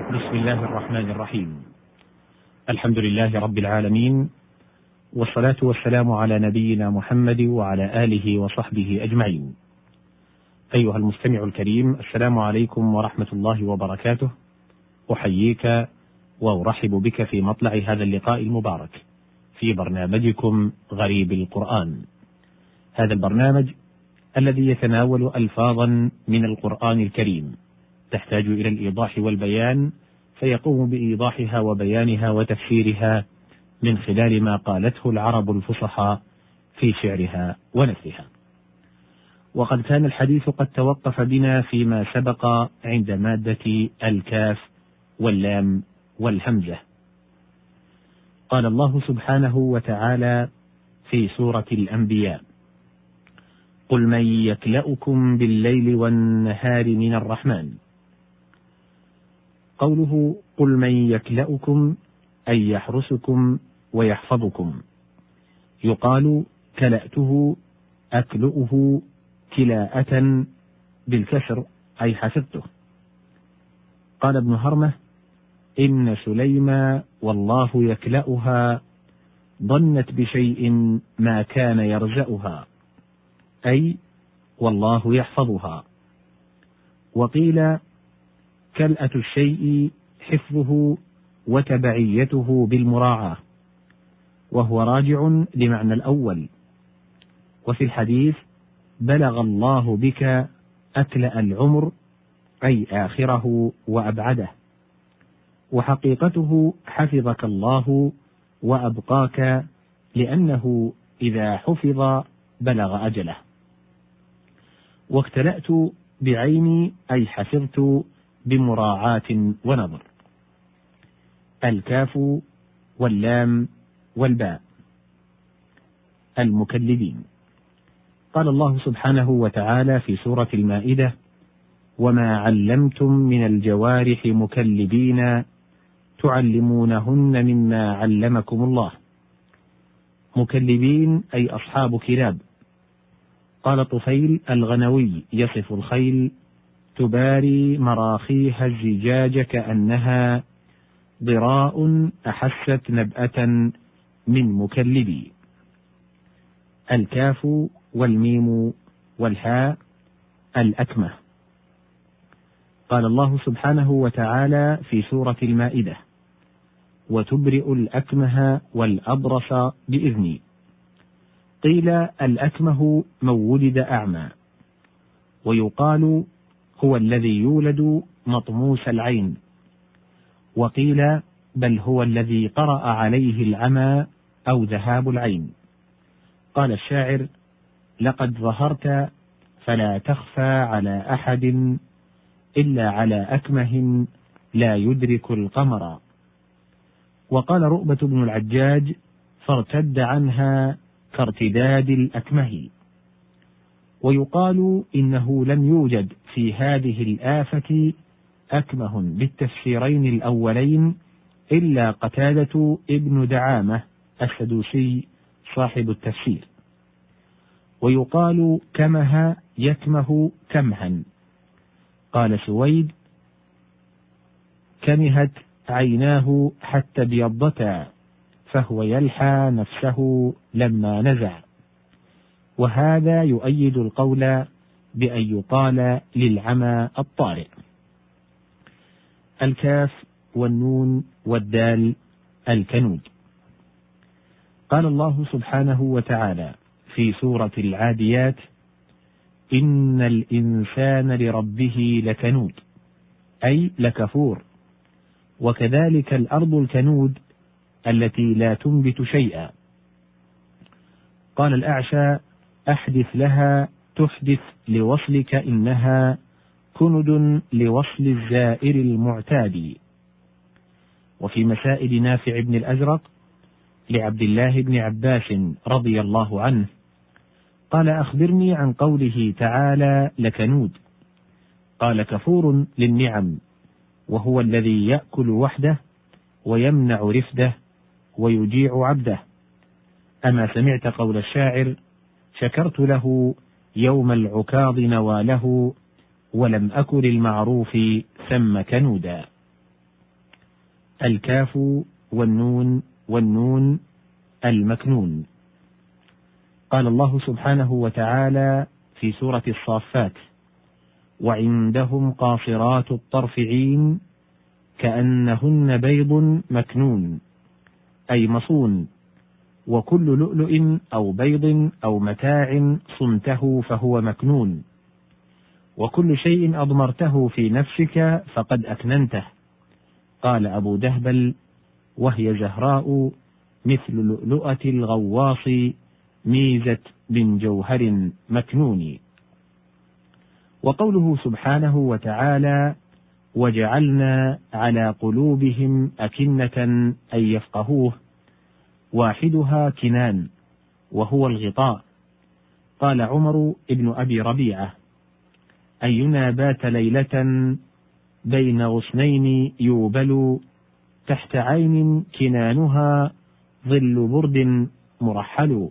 بسم الله الرحمن الرحيم. الحمد لله رب العالمين والصلاة والسلام على نبينا محمد وعلى آله وصحبه أجمعين. أيها المستمع الكريم السلام عليكم ورحمة الله وبركاته. أحييك وأرحب بك في مطلع هذا اللقاء المبارك في برنامجكم غريب القرآن. هذا البرنامج الذي يتناول ألفاظا من القرآن الكريم. تحتاج إلى الإيضاح والبيان فيقوم بإيضاحها وبيانها وتفسيرها من خلال ما قالته العرب الفصحى في شعرها ونثرها. وقد كان الحديث قد توقف بنا فيما سبق عند مادة الكاف واللام والهمزة. قال الله سبحانه وتعالى في سورة الأنبياء: قل من يكلأكم بالليل والنهار من الرحمن قوله قل من يكلأكم أي يحرسكم ويحفظكم. يقال كلأته أكلؤه كلاءة بالكسر أي حفظته. قال ابن هرمة إن سليما والله يكلأها ظنت بشيء ما كان يرزأها أي والله يحفظها. وقيل كلأة الشيء حفظه وتبعيته بالمراعاة وهو راجع لمعنى الأول. وفي الحديث بلغ الله بك أكلأ العمر أي آخره وأبعده. وحقيقته حفظك الله وأبقاك لأنه إذا حفظ بلغ أجله. واكتلأت بعيني أي حفظت بمراعاة ونظر. الكاف واللام والباء. المكلبين قال الله سبحانه وتعالى في سورة المائدة وما علمتم من الجوارح مكلبين تعلمونهن مما علمكم الله. مكلبين أي أصحاب كلاب. قال طفيل الغنوي يصف الخيل تباري مراخيها الزجاج كأنها ضراء أحست نبأة من مكلبي. الكاف والميم والحاء الأكمة. قال الله سبحانه وتعالى في سورة المائدة وتبرئ الأكمه والأبرص بإذني. قيل الأكمه من ولد أعمى. ويقال هو الذي يولد مطموس العين. وقيل بل هو الذي طرأ عليه العمى أو ذهاب العين. قال الشاعر لقد ظهرت فلا تخفى على أحد إلا على أكمه لا يدرك القمر. وقال رؤبة بن العجاج فارتد عنها كارتداد الأكمه. ويقال إنه لم يوجد في هذه الآفة أكمه بالتفسيرين الأولين إلا قتادة ابن دعامة السدوسي صاحب التفسير. ويقال كمه يكمه كمها. قال سويد كمهت عيناه حتى ابيضتا فهو يلحى نفسه لما نزع. وهذا يؤيد القول بأن يقال للعمى الطارئ. الكاف والنون والدال الكنود. قال الله سبحانه وتعالى في سورة العاديات إن الإنسان لربه لكنود أي لكفور وكذلك الأرض الكنود التي لا تنبت شيئا. قال الأعشى أحدث لها تحدث لوصلك إنها كند لوصل الزائر المعتاد. وفي مسائل نافع بن الأزرق لعبد الله بن عباس رضي الله عنه قال أخبرني عن قوله تعالى لكنود قال كفور للنعم وهو الذي يأكل وحده ويمنع رفده ويجيع عبده أما سمعت قول الشاعر شكرت له يوم العكاظ نواله ولم أكن المعروف ثم كنودا. الكاف والنون والنون المكنون. قال الله سبحانه وتعالى في سورة الصافات وعندهم قاصرات الطرف عين كأنهن بيض مكنون أي مصون. وكل لؤلؤ أو بيض أو متاع صنته فهو مكنون. وكل شيء أضمرته في نفسك فقد أكننته. قال أبو دهبل وهي زهراء مثل لؤلؤة الغواص ميزت من جوهر مكنون. وقوله سبحانه وتعالى وجعلنا على قلوبهم أكنة أن يفقهوه. واحدها كنان وهو الغطاء. قال عمر ابن أبي ربيعة أينا بات ليلة بين غصنين يوبل تحت عين كنانها ظل برد مرحل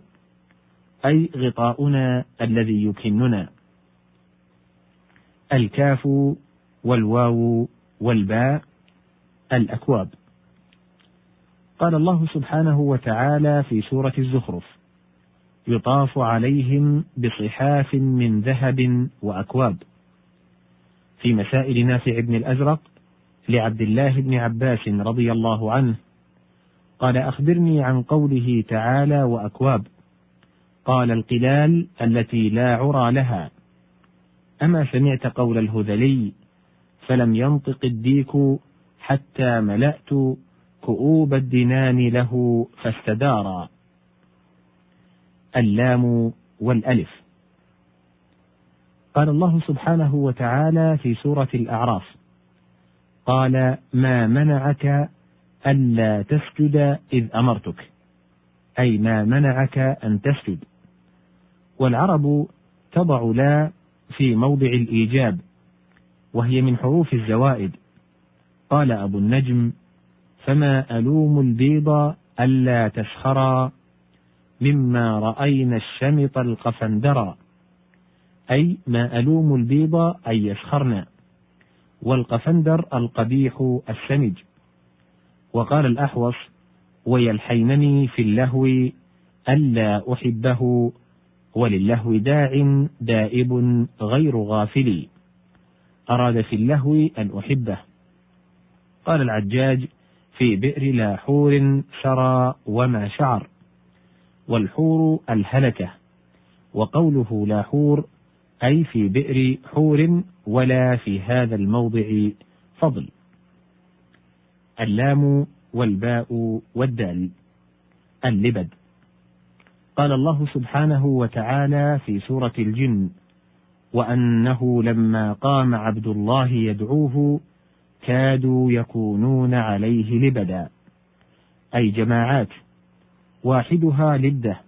أي غطاؤنا الذي يكننا. الكاف والواو والباء الأكواب. قال الله سبحانه وتعالى في سورة الزخرف يطاف عليهم بصحاف من ذهب وأكواب. في مسائل نافع بن الأزرق لعبد الله بن عباس رضي الله عنه قال أخبرني عن قوله تعالى وأكواب. قال القلال التي لا عرى لها. أما سمعت قول الهذلي فلم ينطق الديك حتى ملأت كؤوب الدنان له فاستدارا. اللام والألف. قال الله سبحانه وتعالى في سورة الأعراف. قال ما منعك ألا تسجد إذ أمرتك؟ أي ما منعك أن تسجد؟ والعرب تضع لا في موضع الإيجاب وهي من حروف الزوائد. قال أبو النجم فما ألوم البيض ألا تسخرا مما رأينا الشمط القفندرا. أي ما ألوم البيض أن يسخرن والقفندر القبيح السمج. وقال الأحوص ويلحينني في اللهو ألا أحبه وللهو داع دائب غير غافل. أراد في اللهو أن أحبه. قال العجاج في بئر لا حور سرى وما شعر والحور الهلكة وقوله لا حور أي في بئر حور ولا في هذا الموضع فضل. اللام والباء والدال اللبد. قال الله سبحانه وتعالى في سورة الجن وأنه لما قام عبد الله يدعوه كادوا يكونون عليه لبدا. أي جماعات واحدها لبدة.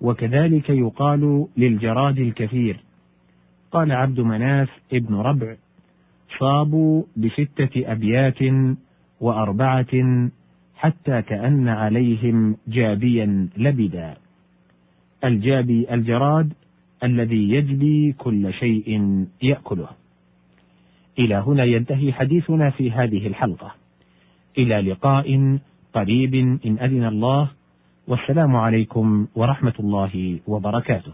وكذلك يقال للجراد الكثير. قال عبد مناف ابن ربع صابوا بستة أبيات وأربعة حتى كأن عليهم جابيا لبدا. الجابي الجراد الذي يجبي كل شيء يأكله. إلى هنا ينتهي حديثنا في هذه الحلقة. إلى لقاء قريب إن أذن الله. والسلام عليكم ورحمة الله وبركاته.